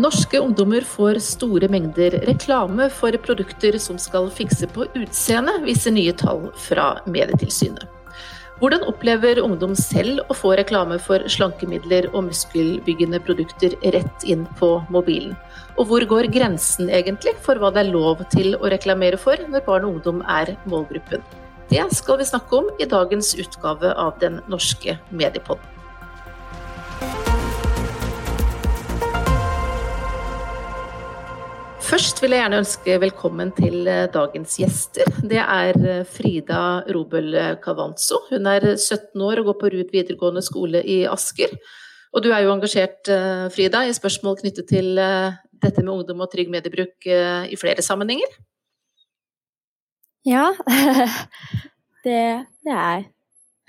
Norske ungdommer får store mengder reklame for produkter som skal fikse på utseendet, viser nye tall fra Medietilsynet. Hvordan opplever ungdom selv å få reklame for slankemidler og muskelbyggende produkter rett inn på mobilen? Og hvor går grensen egentlig for hva det er lov til å reklamere for når barn og ungdom er målgruppen? Det skal vi snakke om i dagens utgave av Den norske mediepodden. Først vil jeg gjerne ønske velkommen til eh, dagens gjester. Det er eh, Frida Robel Cavanzo. Hun er 17 år og går på Ruud videregående skole i Asker. Og du er jo engasjert, eh, Frida, i spørsmål knyttet til dette med ungdom og trygg mediebruk i flere sammenhenger? Ja, det, det er jeg.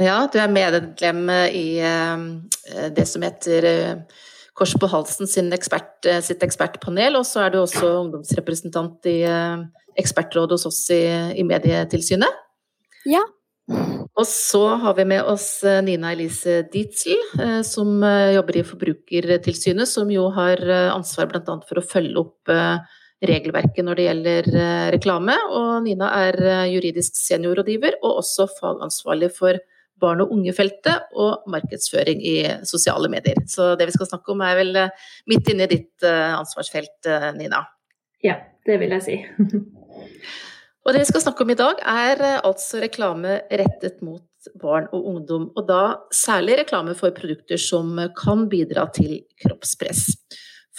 Ja, du er medlem i det som heter Kors på halsen ekspert, eh, sitt ekspertpanel, og så er du også ungdomsrepresentant i eh, ekspertrådet hos oss i, i Medietilsynet. Ja. Og så har vi med oss eh, Nina Elise Dietzel, som jobber i Forbrukertilsynet, som jo har ansvar bl.a. for å følge opp regelverket når det gjelder reklame. Og Nina er juridisk seniorrådgiver og også fagansvarlig for barn og unge-feltet og markedsføring i sosiale medier. Så det vi skal snakke om er vel eh, midt inne i ditt eh, ansvarsfelt, eh, Nina. Ja, det vil jeg si. og det vi skal snakke om i dag er altså reklame rettet mot barn og ungdom, og da særlig reklame for produkter som kan bidra til kroppspress.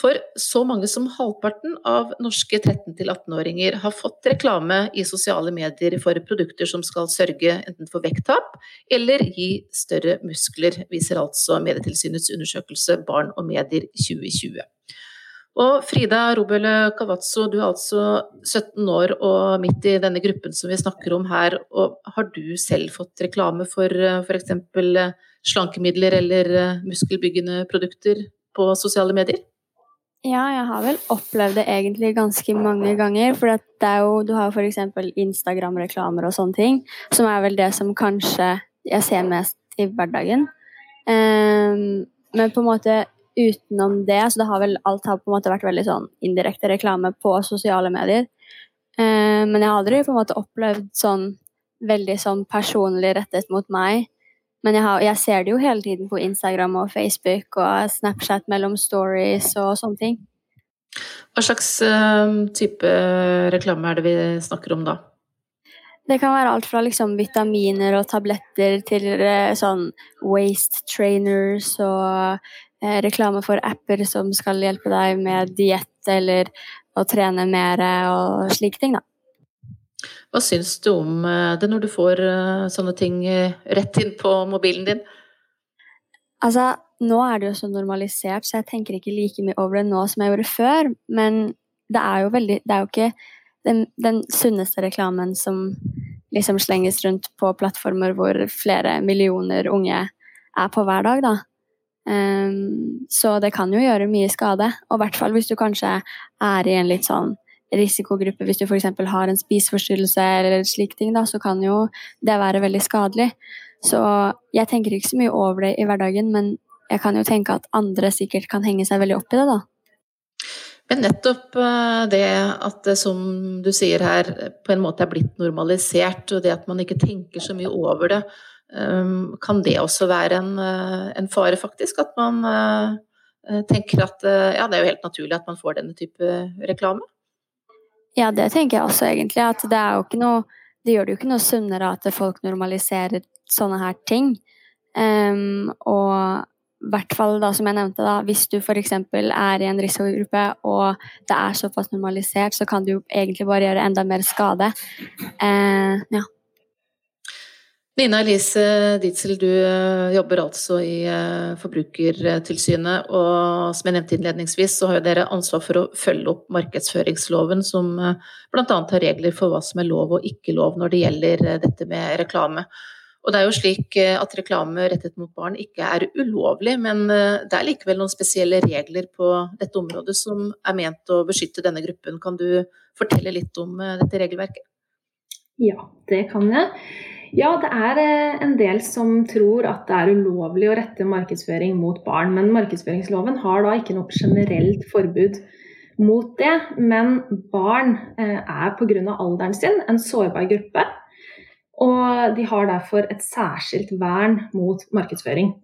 For så mange som halvparten av norske 13-18-åringer har fått reklame i sosiale medier for produkter som skal sørge enten for vekttap eller gi større muskler, viser altså Medietilsynets undersøkelse Barn og medier 2020. Og Frida Robøle Cavazzo, du er altså 17 år og midt i denne gruppen som vi snakker om her. og Har du selv fått reklame for f.eks. slankemidler eller muskelbyggende produkter på sosiale medier? Ja, jeg har vel opplevd det egentlig ganske mange ganger. For det er jo, du har f.eks. Instagram-reklamer og sånne ting, som er vel det som kanskje jeg ser mest i hverdagen. Um, men på en måte utenom det, så det har vel alt har på en måte vært veldig sånn indirekte reklame på sosiale medier. Um, men jeg har aldri på en måte opplevd sånn veldig sånn personlig rettet mot meg. Men jeg, har, jeg, ser det jo hele tiden på Instagram og Facebook og Snapchat mellom stories og sånne ting. Hva slags uh, type reklame er det vi snakker om da? Det kan være alt fra liksom vitaminer og tabletter til uh, sånn waste trainers og uh, reklame for apper som skal hjelpe deg med diett eller å trene mer og slike ting, da. Hva syns du om eh, det når du får eh, sånne ting eh, rett inn på mobilen din? Altså, nå er det jo så normalisert, så jeg tenker ikke like mye over det nå som jeg gjorde før. Men det er jo veldig Det er jo ikke den, den sunneste reklamen som liksom slenges rundt på plattformer hvor flere millioner unge er på hver dag, da. Um, så det kan jo gjøre mye skade. Og i hvert fall hvis du kanskje er i en litt sånn risikogruppe hvis du f.eks. har en spiseforstyrrelse eller slike ting, da, så kan jo det være veldig skadelig. Så jeg tenker ikke så mye over det i hverdagen, men jeg kan jo tenke at andre sikkert kan henge seg veldig opp i det, da. Men nettopp eh, det at det, som du sier her, på en måte er blitt normalisert, og det at man ikke tenker så mye over det, eh, kan det også være en, eh, en fare, faktisk? At man tenker at ja, det er jo helt naturlig at man får denne type reklame? Ja, det tenker jeg også egentlig. At det er jo ikke noe Det gjør det jo ikke noe sunnere at folk normaliserer sånne her ting. Um, og i hvert fall da, som jeg nevnte, da, hvis du f.eks. er i en risikogruppe og det er såpass normalisert, så kan du jo egentlig bare gjøre enda mer skade. Uh, ja. Nina Elise Dietzel, du eh, jobber altså i eh, Forbrukertilsynet, og som jeg nevnte innledningsvis, så har dere ansvar for å følge opp markedsføringsloven, som eh, bl.a. har regler for hva som er lov og ikke lov når det gjelder dette med reklame. Og det er jo slik at reklame rettet mot barn ikke er ulovlig, men det er likevel noen spesielle regler på dette området som er ment å beskytte denne gruppen. Kan du fortelle litt om dette regelverket? Ja, det kan jeg. Ja, det er eh, en del som tror at det er ulovlig å rette markedsføring mot barn. Men markedsføringsloven har da ikke noe generelt forbud mot det. Men barn eh, er pga. alderen sin en sårbar gruppe. Og de har derfor et særskilt vern mot markedsføring.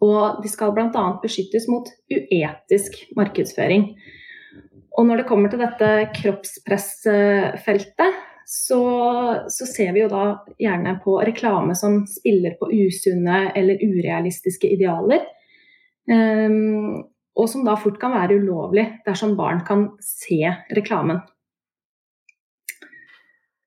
Og de skal bl.a. beskyttes mot uetisk markedsføring. Og når det kommer til dette kroppspressfeltet, så, så, ser vi jo da gjerne på reklame som spiller på usunne eller urealistiske idealer. Um, og som da fort kan være ulovlig dersom barn kan se reklamen.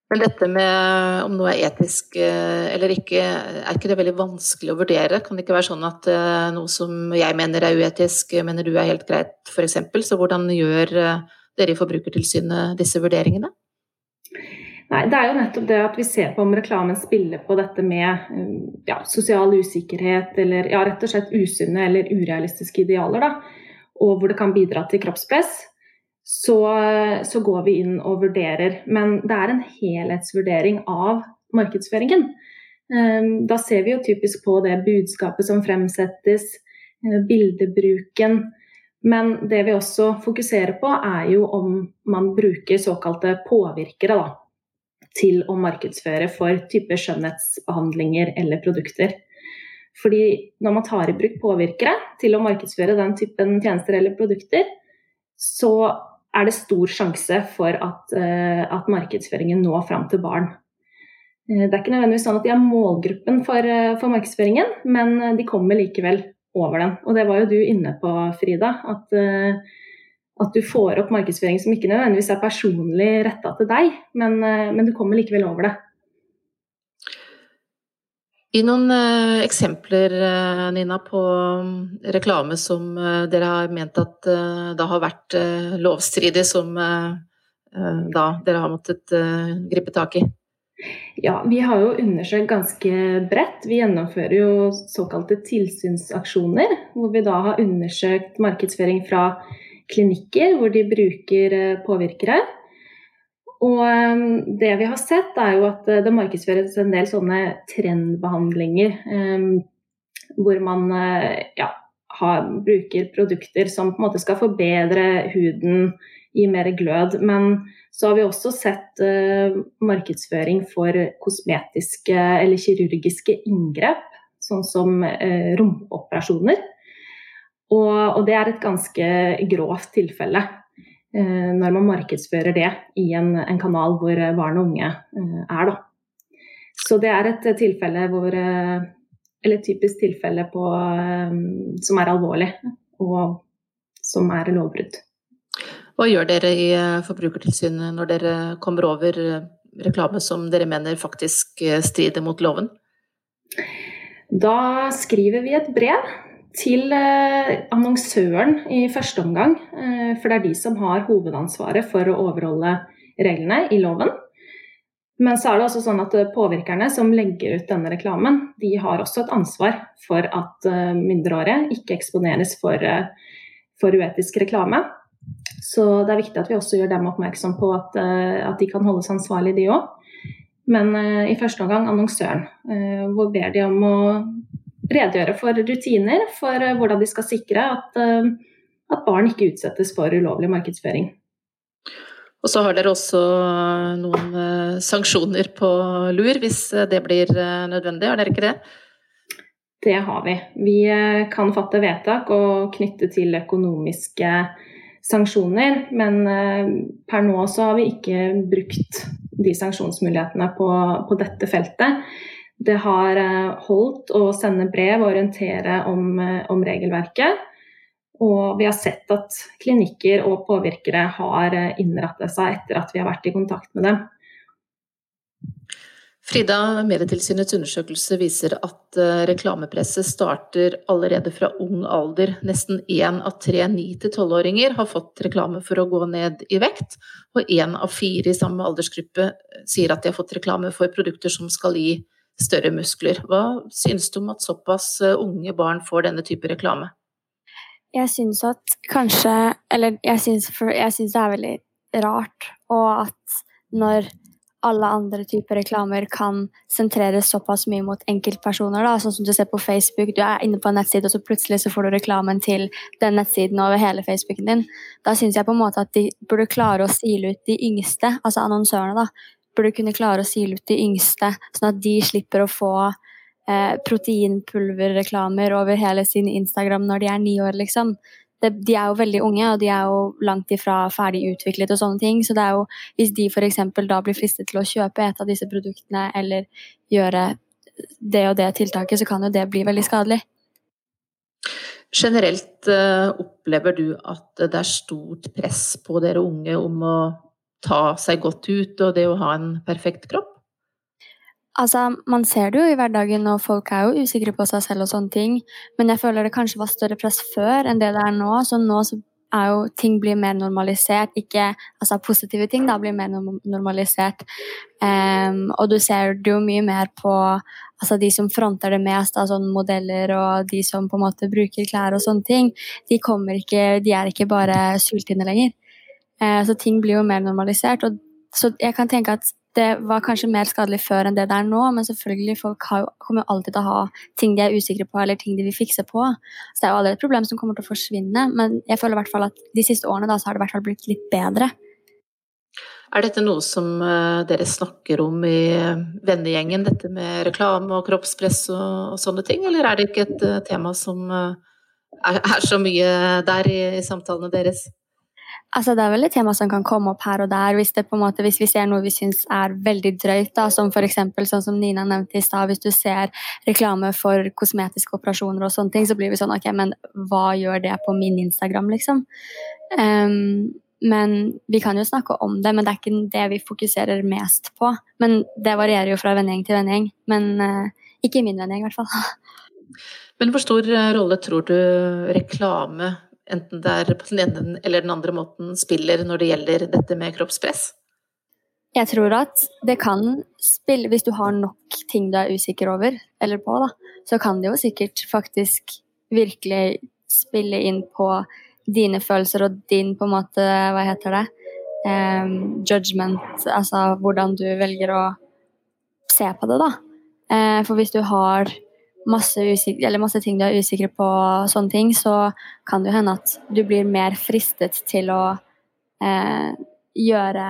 Men dette med om noe er etisk eh, eller ikke, er ikke det veldig vanskelig å vurdere? Kan det ikke være sånn at eh, noe som jeg mener er uetisk, mener du er helt greit, f.eks.? Så hvordan gjør eh, dere i Forbrukertilsynet disse vurderingene? Nei, Det er jo nettopp det at vi ser på om reklamen spiller på dette med ja, sosial usikkerhet eller ja, rett og slett usunne eller urealistiske idealer. Da, og hvor det kan bidra til kroppspress så, så, går vi inn og vurderer. Men det er en helhetsvurdering av markedsføringen. Ehm, da ser vi jo typisk på det budskapet som fremsettes, eh, bildebruken. Men det vi også fokuserer på, er jo om man bruker såkalte påvirkere da, til å markedsføre for type skjønnhetsbehandlinger eller produkter. Fordi når man tar i bruk påvirkere til å markedsføre den typen tjenester eller produkter, så er det stor sjanse for at, uh, at markedsføringen når fram til barn. Uh, det er ikke nødvendigvis sånn at de er målgruppen for, uh, for, markedsføringen, men de kommer likevel over den. Og det var jo du inne på, Frida. At, at du får opp markedsføring som ikke nødvendigvis er personlig retta til deg, men, men du kommer likevel over det. Gi noen uh, eksempler, uh, Nina, på um, reklame som dere har ment at da har vært lovstridig, som da dere har måttet gripe tak i? Ja, vi har jo undersøkt ganske bredt. Vi gjennomfører jo såkalte tilsynsaksjoner, hvor vi da har undersøkt markedsføring fra klinikker hvor de bruker påvirkere og ehm, det vi har sett, er jo at eh, det markedsføres en del sånne trendbehandlinger. Um, hvor man eh, ja, har, bruker produkter som på en måte skal forbedre huden, gi mer glød. Men så har vi også sett markedsføring for kosmetiske eller kirurgiske inngrep, sånn som romoperasjoner. rumpeoperasjoner. Og, og, det er et ganske grovt tilfelle. Eh, når man markedsfører det i en, en kanal hvor barn og unge eh, er. Da. Så det er et tilfelle hvor eh, Eller et typisk tilfelle på, som er alvorlig, og som er lovbrudd. Hva gjør dere i Forbrukertilsynet når dere kommer over reklame som dere mener faktisk strider mot loven? Da skriver vi et brev til eh, annonsøren i første omgang, eh, for det er de som har hovedansvaret for å overholde reglene i loven. Men så er det også sånn at eh, påvirkerne som legger ut denne reklamen, de har også et ansvar for at mindreårige ikke eksponeres for, for uetisk reklame. Så det er viktig at vi også gjør dem oppmerksom på at, at de kan holdes ansvarlig, de òg. Men i første omgang annonsøren, hvor ber de om å redegjøre for rutiner for eh, hvordan de skal sikre at, eh, at barn ikke utsettes for ulovlig markedsføring. Og så har dere også noen eh, sanksjoner på lur hvis det blir nødvendig, har dere ikke det? Det har vi. Vi kan fatte vedtak og knytte til økonomiske sanksjoner, men per nå så har vi ikke brukt de sanksjonsmulighetene på, på dette feltet. Det har eh, holdt å sende brev og orientere om, eh, om, regelverket. Og vi har sett at klinikker og påvirkere har eh, innrettet seg etter at vi har vært i kontakt med dem. Frida, Medietilsynets undersøkelse viser at reklamepresset starter allerede fra ung alder. Nesten én av tre 9-12-åringer har fått reklame for å gå ned i vekt, og én av fire i samme aldersgruppe sier at de har fått reklame for produkter som skal gi større muskler. Hva synes du om at såpass eh, unge barn får denne type reklame? Jeg syns at kanskje Eller jeg syns, det er veldig rart, og at når alle andre typer reklamer kan sentreres såpass mye mot enkeltpersoner. Da. Sånn som du ser på Facebook, du er inne på en nettside, og så plutselig så får du reklamen til den nettsiden over hele Facebooken din. Da syns jeg på en måte at de burde klare å sile ut de yngste, altså annonsørene, da. Burde kunne klare å sile ut de yngste, sånn at de slipper å få eh, proteinpulverreklamer over hele sin Instagram når de er ni år, liksom de er jo veldig unge, og de er jo langt ifra ferdig utviklet og sånne ting. Så det er jo, hvis de f.eks. da blir fristet til å kjøpe et av disse produktene eller gjøre det og det tiltaket, så kan jo det bli veldig skadelig. Generelt uh, opplever du at det er stort press på dere unge om å ta seg godt ut og det å ha en perfekt kropp? Altså, man ser det jo i hverdagen, og folk er jo usikre på seg selv og sånne ting. Men jeg føler det kanskje var større press før enn det det er nå. Så nå så er jo ting blir mer normalisert. Ikke altså positive ting, da blir mer normalisert. Um, og du ser det jo mye mer på altså de som fronter det mest, da, sånn modeller og de som på en måte bruker klær og sånne ting. De kommer ikke, de er ikke bare sultne lenger. Uh, så ting blir jo mer normalisert. og så jeg kan tenke at det var kanskje mer skadelig før enn det det er nå, men selvfølgelig folk har, kommer jo alltid til å ha ting de er usikre på eller ting de vil fikse på. Så det er jo aldri et problem som kommer til å forsvinne, men jeg føler i hvert fall at de siste årene da, så har det i hvert fall blitt litt bedre. Er dette noe som uh, dere snakker om i uh, vennegjengen, dette med reklame og kroppspress og, og, sånne ting, eller er det ikke et tema som er, er, så mye der i, i samtalene deres? Altså, det er vel et tema som kan komme opp her og der hvis, måte, hvis vi ser noe vi syns er veldig drøyt, da, som f.eks. sånn som Nina nevnte i stad, hvis du ser reklame for kosmetiske operasjoner og sånne ting, så blir vi sånn ok, men hva gjør det på min Instagram, liksom? Um, men vi kan jo snakke om det, men det er ikke det vi fokuserer mest på. Men det varierer jo fra vennegjeng til vennegjeng. Men uh, ikke i min vennegjeng, i hvert fall. Men hvor stor eh, rolle tror du reklame enten det er på den ene eller den andre måten, spiller når det gjelder dette med kroppspress? Jeg tror at det kan spille Hvis du har nok ting du er usikker over, eller på, da, så kan det jo sikkert faktisk virkelig spille inn på dine følelser og din på en måte Hva heter det? Um, judgment, altså hvordan du velger å se på det, da. Uh, for hvis du har masse, masse, ting du er usikker på, sånne ting, så kan det hende at du blir mer fristet til å eh, gjøre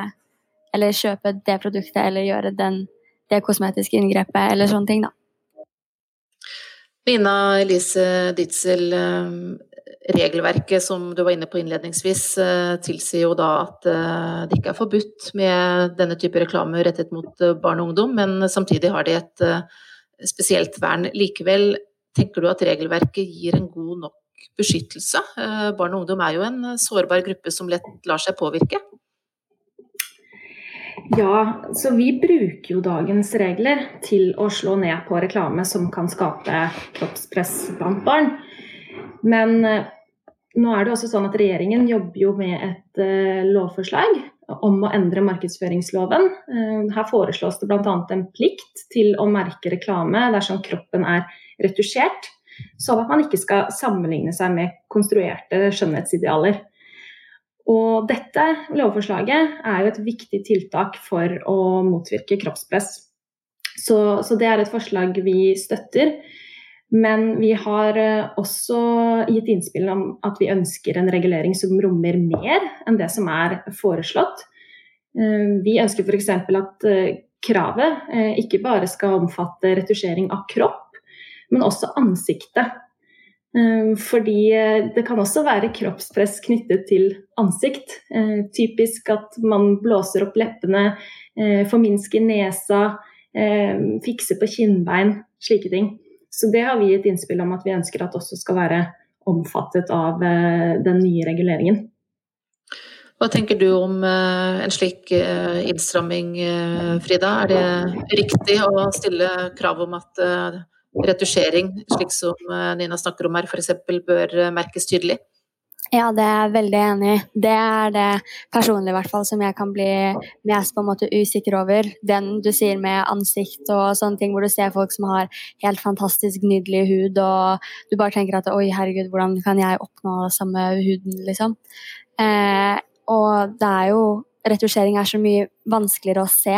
Eller kjøpe det produktet eller gjøre den, det kosmetiske inngrepet eller sånne ting, da. Nina Elise Ditzel, eh, regelverket som du var inne på innledningsvis, eh, tilsier jo da at eh, det ikke er forbudt med denne type reklame rettet mot barn og ungdom, men samtidig har de et spesielt vern. Likevel tenker du at regelverket gir en god nok beskyttelse? Eh, barn og ungdom er jo en sårbar gruppe som lett lar seg påvirke. Ja, så vi bruker jo dagens regler til å slå ned på reklame som kan skape kroppspress blant barn. Men eh, nå er det også sånn at regjeringen jobber jo med et lovforslag om å endre markedsføringsloven. Eh, her foreslås det bl.a. en plikt til å merke reklame dersom kroppen er retusjert, sånn at man ikke skal sammenligne seg med konstruerte skjønnhetsidealer. Og dette lovforslaget er jo et viktig tiltak for å motvirke kroppspress. Så, så det er et forslag vi støtter. Men vi har eh, også gitt innspill om at vi ønsker en regulering som rommer mer enn det som er foreslått. Eh, vi ønsker f.eks. at eh, kravet ikke bare skal omfatte retusjering av kropp, men også ansiktet. Fordi det kan også være kroppspress knyttet til ansikt. Typisk at man blåser opp leppene, forminsker nesa, fikser på kinnbein, slike ting. Så det har vi gitt innspill om at vi ønsker at også skal være omfattet av eh, den nye reguleringen. Hva tenker du om eh, en slik eh, innstramming, Frida? Er det riktig å stille krav om at retusjering, slik som Nina snakker om her, f.eks. bør merkes tydelig? Ja, det er jeg veldig enig i. Det er det personlig i hvert fall som jeg kan bli mest på en måte usikker over. Den du sier med ansikt og sånne ting, hvor du ser folk som har helt fantastisk nydelig hud, og du bare tenker at oi, herregud, hvordan kan jeg oppnå samme huden, liksom. Eh, og det er jo Retusjering er så mye vanskeligere å se.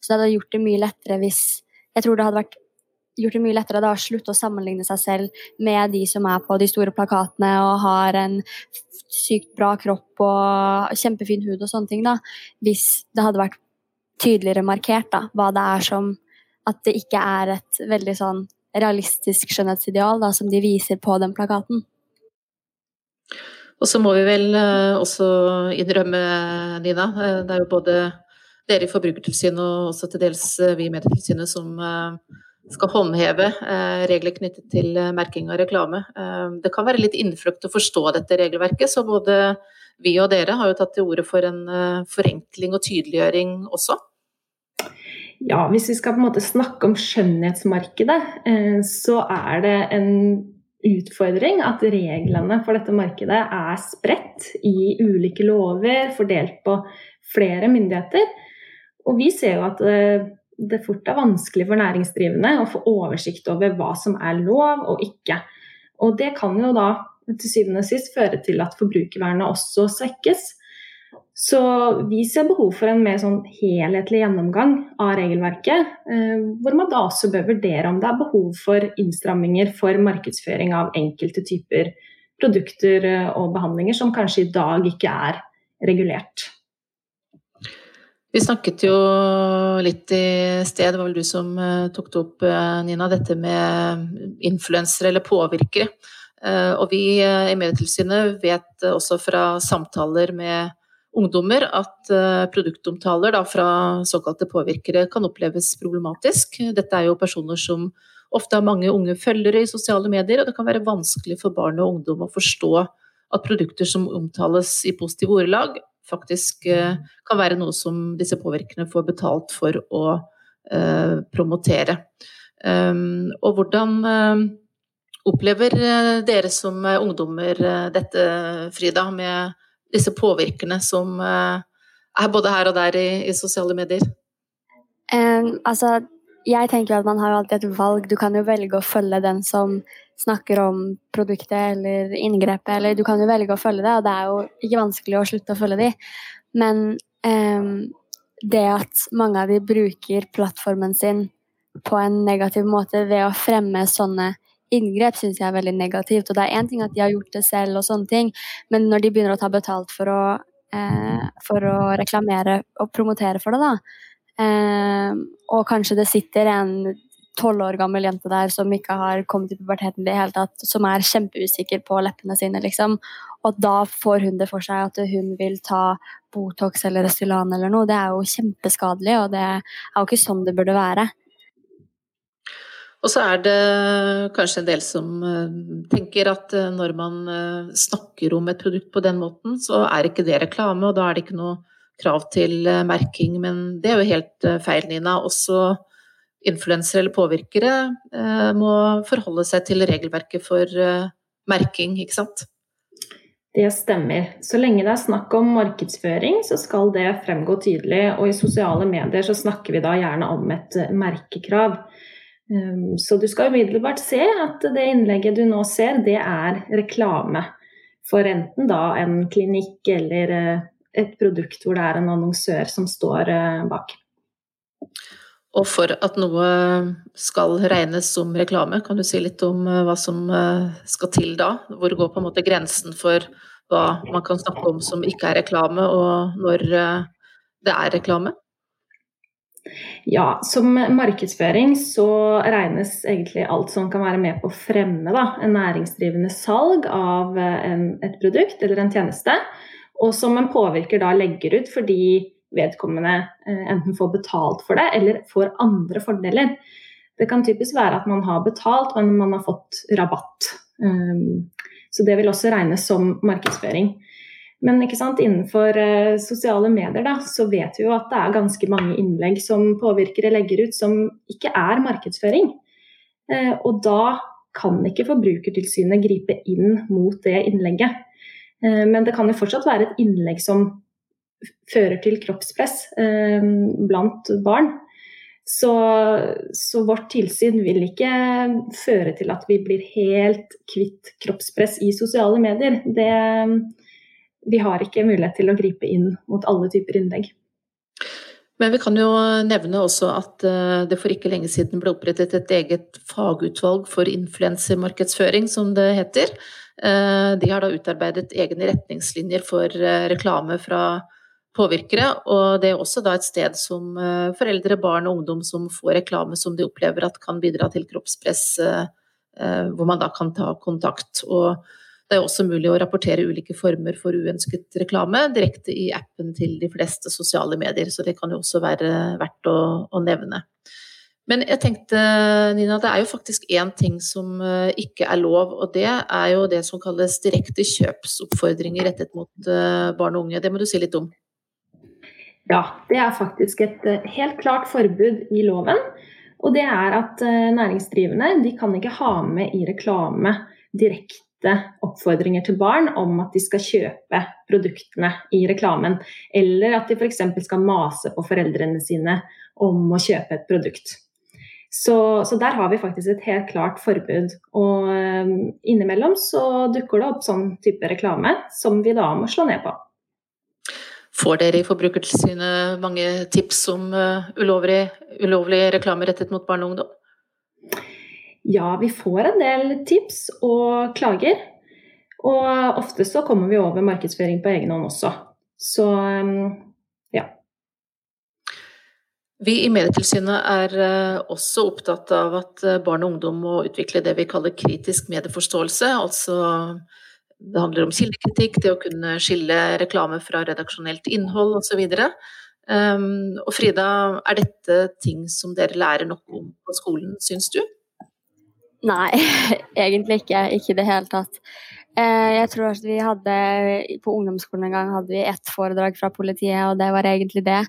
Så det hadde gjort det mye lettere hvis Jeg tror det hadde vært gjort det mye lettere da å slutte å sammenligne seg selv med de som er på de store plakatene og har en sykt bra kropp og kjempefin hud og sånne ting, da. Hvis det hadde vært tydeligere markert da, hva det er som At det ikke er et veldig sånn realistisk skjønnhetsideal da, som de viser på den plakaten. Og så må vi vel eh, også innrømme, Nina, eh, det er jo både dere i Forbrukertilsynet og også til dels eh, vi i Medietilsynet som skal håndheve regler knyttet til merking av reklame. Det kan være litt innfløkt å forstå dette regelverket, så både vi og dere har jo tatt til orde for en forenkling og tydeliggjøring også. Ja, hvis vi skal på en måte snakke om skjønnhetsmarkedet, så er det en utfordring at reglene for dette markedet er spredt i ulike lover, fordelt på flere myndigheter. Og vi ser jo at eh, det fort er vanskelig for næringsdrivende å få oversikt over hva som er lov og ikke. Og det kan jo da til syvende og sist føre til at forbrukervernet også svekkes. Så vi ser behov for en mer sånn helhetlig gjennomgang av regelverket, eh, hvor man da også bør vurdere om det er behov for innstramminger for markedsføring av enkelte typer produkter eh, og behandlinger som kanskje i dag ikke er regulert. Vi snakket jo litt i sted, det var vel du som eh, tok det opp, Nina, dette med influensere eller påvirkere. Og vi i Medietilsynet vet også fra samtaler med ungdommer at eh, produktomtaler da, fra såkalte påvirkere kan oppleves problematisk. Dette er jo personer som ofte har mange unge følgere i sosiale medier, og det kan være vanskelig for barn og ungdom å forstå at produkter som omtales i positive ordelag, faktisk eh, kan være noe som disse påvirkerne får betalt for å eh, promotere. Um, og hvordan uh, opplever dere som ungdommer dette, Frida, med disse påvirkerne som eh, er både her og der i, i sosiale medier? Um, altså, jeg tenker at man har alltid et valg. Du kan jo velge å følge den som snakker om produktet eller inngrepet, eller du kan jo velge å følge det, og det er jo ikke vanskelig å slutte å følge de. Men um, det at mange av de bruker plattformen sin på en negativ måte ved å fremme sånne inngrep syns jeg er veldig negativt. Og det er én ting at de har gjort det selv og sånne ting, men når de begynner å ta betalt for å, eh, for å reklamere og promotere for det, da, eh, og kanskje det sitter en tolv år gammel jente der som ikke har kommet i puberteten i det hele tatt, som er kjempeusikker på leppene sine, liksom. Og da får hun det for seg at hun vil ta Botox eller Restylan eller noe. Det er jo kjempeskadelig, og det er jo ikke sånn det burde være. Og så er det kanskje en del som eh, tenker at eh, når man eh, snakker om et produkt på den måten, så er ikke det reklame, og da er det ikke noe krav til merking. Men det er jo helt feil, Nina. Også influensere eller påvirkere må forholde seg til regelverket for merking, ikke sant? Det stemmer. Så lenge det er snakk om markedsføring, så skal det fremgå tydelig. Og i sosiale medier så snakker vi da gjerne om et merkekrav. Ehm, så du skal umiddelbart se at det innlegget du nå ser, det er reklame for enten da en klinikk eller eh, et produkt hvor det er en annonsør som står eh, bak. Og for at noe skal regnes som reklame, kan du si litt om eh, hva som skal til da? Hvor går på en måte grensen for hva man kan snakke om som ikke er reklame, og når det er reklame? Ja, som markedsføring så regnes egentlig alt som kan være med på å fremme da, en næringsdrivende salg av eh, en, et produkt eller en tjeneste, og som en påvirker da legger ut fordi vedkommende eh, enten får betalt for det eller får andre fordeler. Det kan typisk være at man har betalt, men man har fått rabatt. Um, så det vil også regnes som markedsføring. Men innenfor uh, sosiale medier da, så vet vi jo at det er ganske mange innlegg som påvirkere legger ut som ikke er markedsføring. Uh, og da kan ikke Forbrukertilsynet gripe inn mot det innlegget. Uh, men det kan jo fortsatt være et innlegg som fører til kroppspress blant barn. Så, så, vårt tilsyn vil ikke føre til at vi blir helt kvitt kroppspress i sosiale medier. Det, vi har ikke mulighet til å gripe inn mot alle typer innlegg. Men vi kan jo nevne også at eh, det for ikke lenge siden ble opprettet et eget fagutvalg for influensermarkedsføring, som det heter. Eh, de har da utarbeidet egne retningslinjer for eh, reklame fra påvirkere, og det er også da et sted som foreldre, barn og ungdom som får reklame som de opplever at kan bidra til kroppspress, hvor man da kan ta kontakt. Og det er også mulig å rapportere ulike former for uønsket reklame direkte i appen til de fleste sosiale medier, så det kan jo også være verdt å, å nevne. Men jeg tenkte, Nina, det er jo faktisk én ting som eh, ikke er lov, og det er jo det som kalles direkte kjøpsoppfordringer rettet mot eh, barn og unge. Det må du si litt om. Ja, det er faktisk et eh, helt klart forbud i loven. Og det er at næringsdrivende de kan ikke ha med i reklame direkte oppfordringer til barn om at de skal kjøpe produktene i reklamen. Eller at de f.eks. skal mase på foreldrene sine om å kjøpe et produkt. Så, så, der har vi faktisk et helt klart forbud. Og um, innimellom så dukker det opp sånn type reklame som vi da må slå ned på. Får dere i Forbrukertilsynet mange tips om uh, ulovlig, ulovlig reklame rettet mot barn og ungdom? Ja, vi får en del tips og klager. Og ofte så kommer vi over markedsføring på egen hånd også. Så um, ja. Vi i Medietilsynet er uh, også opptatt av at uh, barn og ungdom må utvikle det vi kaller kritisk medieforståelse. Altså det handler om kildekritikk, det å kunne skille reklame fra redaksjonelt innhold osv. Um, og Frida, er dette ting som dere lærer nok om på skolen, syns du? Nei, egentlig ikke. Ikke i det hele tatt. Eh, jeg tror at vi hadde På ungdomsskolen en gang hadde vi ett foredrag fra politiet, og det var egentlig det.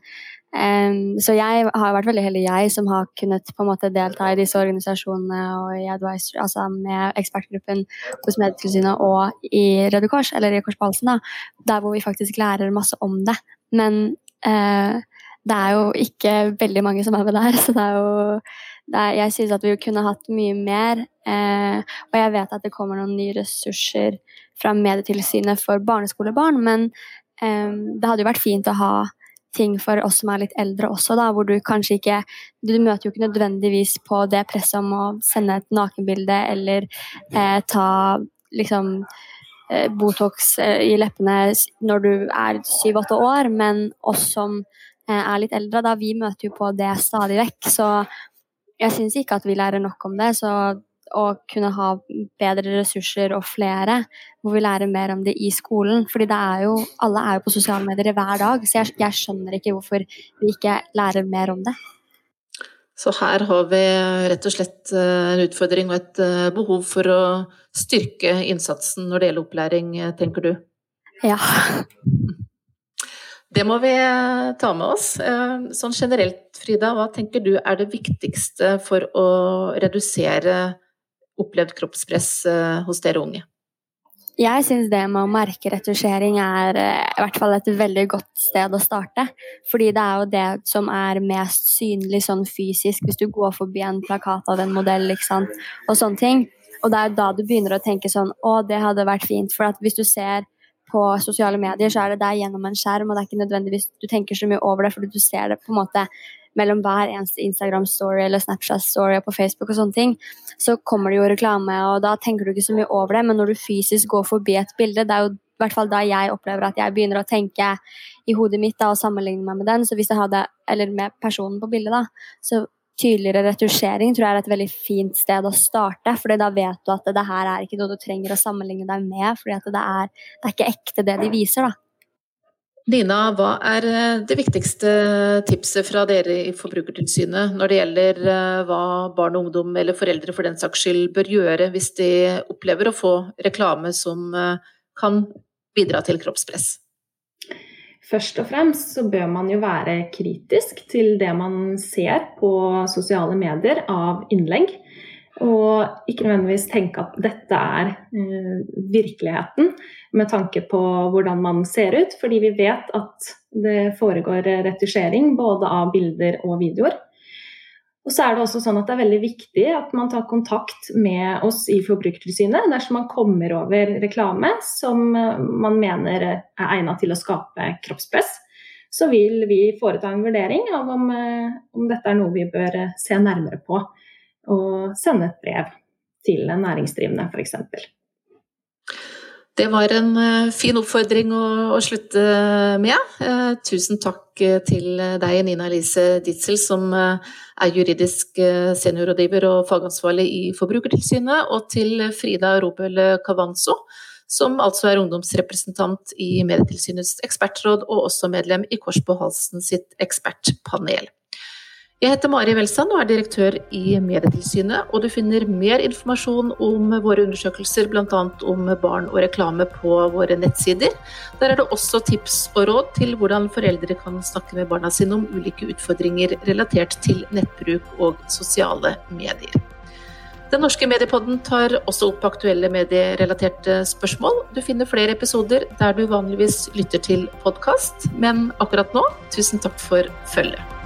Så jeg har vært veldig heldig, jeg, som har kunnet på en måte delta i disse organisasjonene og i advisor, altså med ekspertgruppen hos Medietilsynet og i Røde Kors, eller i Kors på halsen, da, der hvor vi faktisk lærer masse om det. Men eh, det er jo ikke veldig mange som er med der, så det er jo er, jeg synes at vi kunne hatt mye mer. Eh, og jeg vet at det kommer noen nye ressurser fra Medietilsynet for barneskolebarn, men eh, det hadde jo vært fint å ha ting for oss som er litt eldre også, da, hvor du kanskje ikke Du møter jo ikke nødvendigvis på det presset om å sende et nakenbilde eller eh, ta liksom eh, Botox eh, i leppene når du er syv-åtte år, men oss som er litt eldre, da vi møter jo på det stadig vekk. Så jeg syns ikke at vi lærer nok om det. Så å kunne ha bedre ressurser og flere, hvor vi lærer mer om det i skolen. fordi det er jo, alle er jo på sosiale medier hver dag, så jeg, jeg skjønner ikke hvorfor vi ikke lærer mer om det. Så her har vi rett og slett eh, en utfordring og et eh, behov for å styrke innsatsen når det gjelder opplæring, eh, tenker du? Ja. Det må vi eh, ta med oss. Eh, sånn generelt, Frida, hva tenker du er det viktigste for å redusere opplevd kroppspress eh, hos dere unge? Jeg syns det med å merke retusjering er i hvert fall et veldig godt sted å starte. Fordi det er jo det som er mest synlig sånn fysisk, hvis du går forbi en plakat av en modell og sånne ting. Og det er da du begynner å tenke sånn Å, det hadde vært fint. For hvis du ser på sosiale medier, så er det deg gjennom en skjerm, og det er ikke nødvendigvis du tenker så mye over det, fordi du ser det på en måte mellom hver eneste Instagram-story eller Snapchat-story på Facebook og sånne ting, så kommer det jo reklame, og da tenker du ikke så mye over det, men når du fysisk går forbi et bilde, det er jo i hvert fall da jeg opplever at jeg begynner å tenke i hodet mitt da, og sammenligne meg med den. Så hvis jeg hadde, eller med personen på bildet, da, så tydeligere retusjering tror jeg er et veldig fint sted å starte. fordi da vet du at det her er ikke noe du trenger å sammenligne deg med. fordi det er, det er, ikke ekte det de viser, da. Nina, hva er eh, det viktigste tipset fra dere i Forbrukertilsynet når det gjelder eh, hva barn og ungdom, eller foreldre for den saks skyld, bør gjøre hvis de opplever å få reklame som eh, kan bidra til kroppspress? Først og fremst så bør man jo være kritisk til det man ser på sosiale medier av innlegg. Og ikke nødvendigvis tenke at dette er eh, virkeligheten med tanke på hvordan man ser ut. Fordi vi vet at det foregår retusjering både av bilder og videoer. Og så er det også sånn at det er veldig viktig at man tar kontakt med oss i Forbrukertilsynet dersom man kommer over reklame som eh, man mener er egnet til å skape kroppspress. så vil vi foreta en vurdering av om, om dette er noe vi bør se nærmere på. Og sende et brev til en næringsdrivende, f.eks. Det var en eh, fin oppfordring å, å slutte med. Eh, tusen takk eh, til deg, Nina Elise Ditzel, som er juridisk seniorrådgiver og fagansvarlig i Forbrukertilsynet, og til Frida Robel Cavanzo, som altså er ungdomsrepresentant i Medietilsynets ekspertråd, og også medlem i Kors på halsen sitt ekspertpanel. Jeg heter Mari Welsand og er direktør i Medietilsynet, og du finner mer informasjon om våre undersøkelser, bl.a. om barn og reklame, på våre nettsider. Der er det også tips og råd til hvordan foreldre kan snakke med barna sine om ulike utfordringer relatert til nettbruk og sosiale medier. Den norske mediepodden tar også opp aktuelle medierelaterte spørsmål. Du finner flere episoder der du vanligvis lytter til podkast, men akkurat nå, tusen takk for følget.